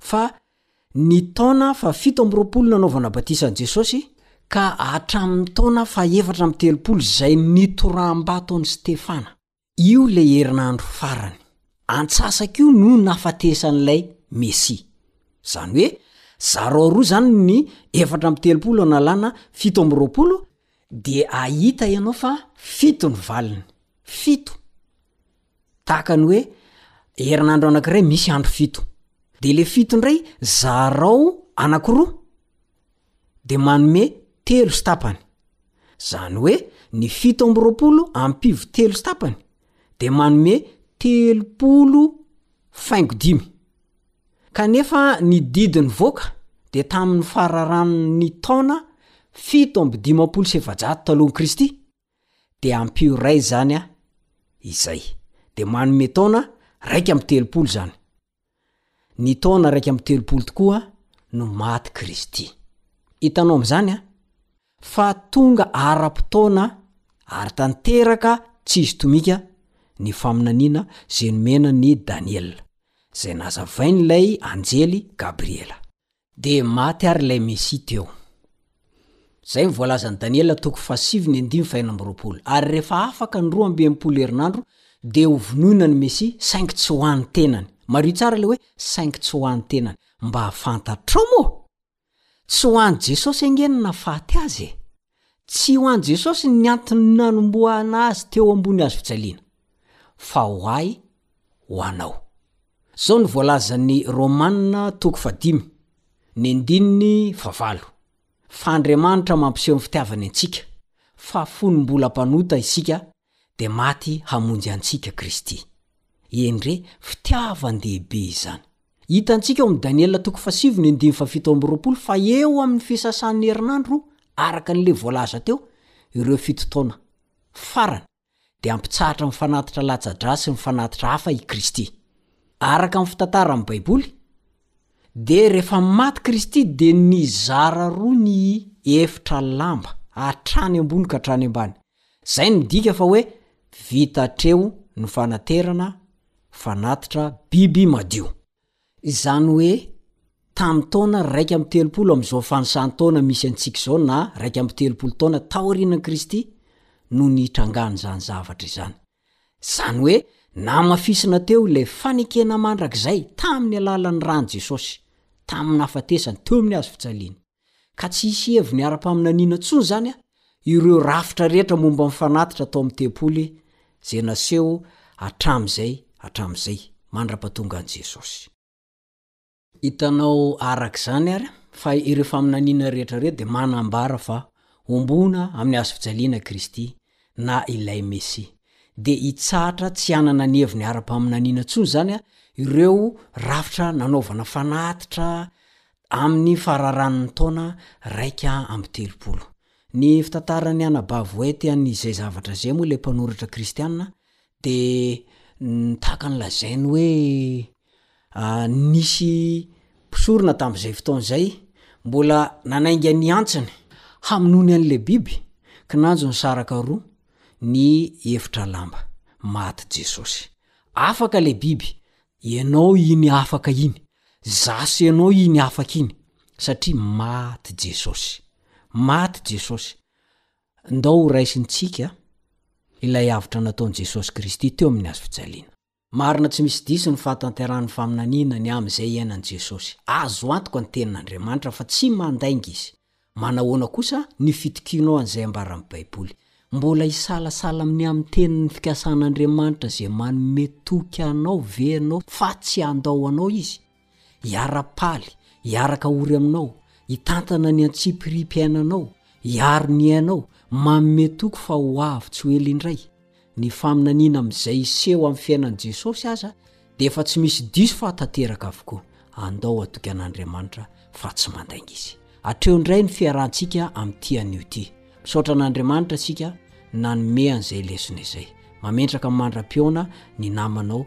S12: fa ny taona fahafito amby roapolo nanaovana batisa an'i Jesosy ka hatramin'ny taona fahefatra amby telopolo izay nitoraham-bato an'i Stefana. Io ilay herinandro farany antsasaka io no nahafatesan'ilay Mesia. Izany hoe zarao roa izany ny efatra amby telopolo analana fito amby roapolo dia hahita ianao fa fito ny valiny. Fito. Tahaka ny hoe herinandro anankiray misy andro fito. Dia ilay fito indray zarao anankiroa dia manome telo sy tapany. Izany hoe ny fito amby roapolo ampivy telo sy tapany dia manome telopolo faingo dimy. Kanefa ny didy nivoaka dia tamin'ny fararanon'ny taona fito amby dimampolo sy efajato talohan'i Kristy. de ampio iray zany a izay de manome taona raika amby telopolo zany ny taona raika amby telopolo tokoa no maty kristy hitanao am'zany a fa tonga ara-potoana ary tanteraka tsisy tomika ny faminaniana ze nomena ny daniela zay nazavain'ilay anjely gabriela De maty ary ilay Mesia teo. Izay no voalazan'i Daniela toko fahasivy ny andininy fahenina amby roapolo. Ary rehefa afaka ny roa amby enimpolo herinandro, dia hovonoina ny Mesia, saingy tsy ho an'ny tenany. Mariho tsara ilay hoe saingy tsy ho an'ny tenany. Mba fantatrao moa? Tsy ho an'i Jesosy ange ny nahafaty azy e! Tsy ho an'i Jesosy ny antony nanombohana azy teo ambony hazo fijaliana, fa ho ahy, ho anao. Izao no voalazan'ny Romana toko fahadimy, ny andininy fahavalo, Fa Andriamanitra mampiseho ny fitiavany antsika, fa fony mbola mpanota isika, dia maty hamonjy antsika Kristy. Eny re, fitiavan-dehibe izany! Hitantsika ao amin'ny Daniela toko fahasiviny andininy fahafito amby roapolo fa eo amin'ny fisasan'ny herinandro, araka an'ilay voalaza teo, ireo fito taona farany, dia hampitsahatra ny fanatitra latsa-drà sy ny fanatitra hafa i Kristy. Araka ny fitantaran'ny Baiboly, dia rehefa maty Kristy dia nizara roa ny efitra lamba, hatrany ambony ka hatrany ambany, Izay no midika fa hoe vita hatreo ny fanaterana fanatitra biby madio. Izany hoe tamin'ny taona iraika amby telopolo amin'izao fanisan-taona misy antsika izao na iraika amby telopolo taona taorianan'i Kristy no nitrangan'izany zavatra izany. Izany hoe namafisina teo ilay fanekena mandrakizay tamin'ny alalan'ny ran'i Jesosy, tamin'ny nahafatesany teo amin'ny hazo fijaliana. ka tsy hisy heviny ara-paminaniana intsony izany ireo rafitra rehetra momba ny fanatitra tao amin'ny tempoly izay naseho hatramin'izay hatramin'izay, mandra-pahatongan'i Jesosy. Hitanao araka izany àry fa ireo faminaniana rehetra ireo dia manambara fa hombona amin'ny hazo fijaliana Kristy, na ilay Mesia. Dia hitsahatra tsy hanana ny heviny ara-paminaniana intsony izany ireo rafitra nanaovana fanatitra Amin'ny fararanon'ny taona raika amby telopolo. Ny fitantaran'i Anna Bavoet an'i Izay Zavatra Izay moa ilay mpanoratra kristiana dia tahaka ny lazainy hoe nisy mpisorona tamin'izay fotoana izay mbola nanainga ny antsiny hamonoany an'ilay biby, kinanjo nisaraka roa, ny efitra lamba. Maty Jesosy. Afaka ilay biby, Ianao iny afaka iny, zah sy ianao iny afaka iny, satria maty Jesosy. Maty Jesosy. Ndao horaisintsika ilay avotra nataon'i Jesosy Kristy teo amin'ny hazo fijaliana. Marina tsy misy diso ny fahatanterahan'ny faminaniana ny amin'izay iainan'i Jesosy. Azo antoka ny Tenin'Andriamanitra fa tsy mandainga Izy. Manahoana kosa ny fitokianao an'izay ambaran'ny Baiboly? Mbola hisalasala amin'ny amin'ny tenin'ny fikasan'Andriamanitra izay manome toky anao ve ianao fa tsy handao anao izy, hiara-paly, hiaraka ory aminao, hitantana ny antsipiriam-piainanao, hiaro ny ainao, manome toky fa ho avy tsy ho ela indray? Ny faminaniana amin'izay hiseho amin'ny fiainan'i Jesosy aza dia efa tsy misy diso fa tanteraka avokoa. Andao hatoky an'Andriamanitra fa tsy mandainga Izy. Hatreo indray ny fiarahantsika amin'ity anio ity. Misaotra an'Andriamanitra isika nanome an'izay lesona izay. Mametraka mandra-pihaona ny namanao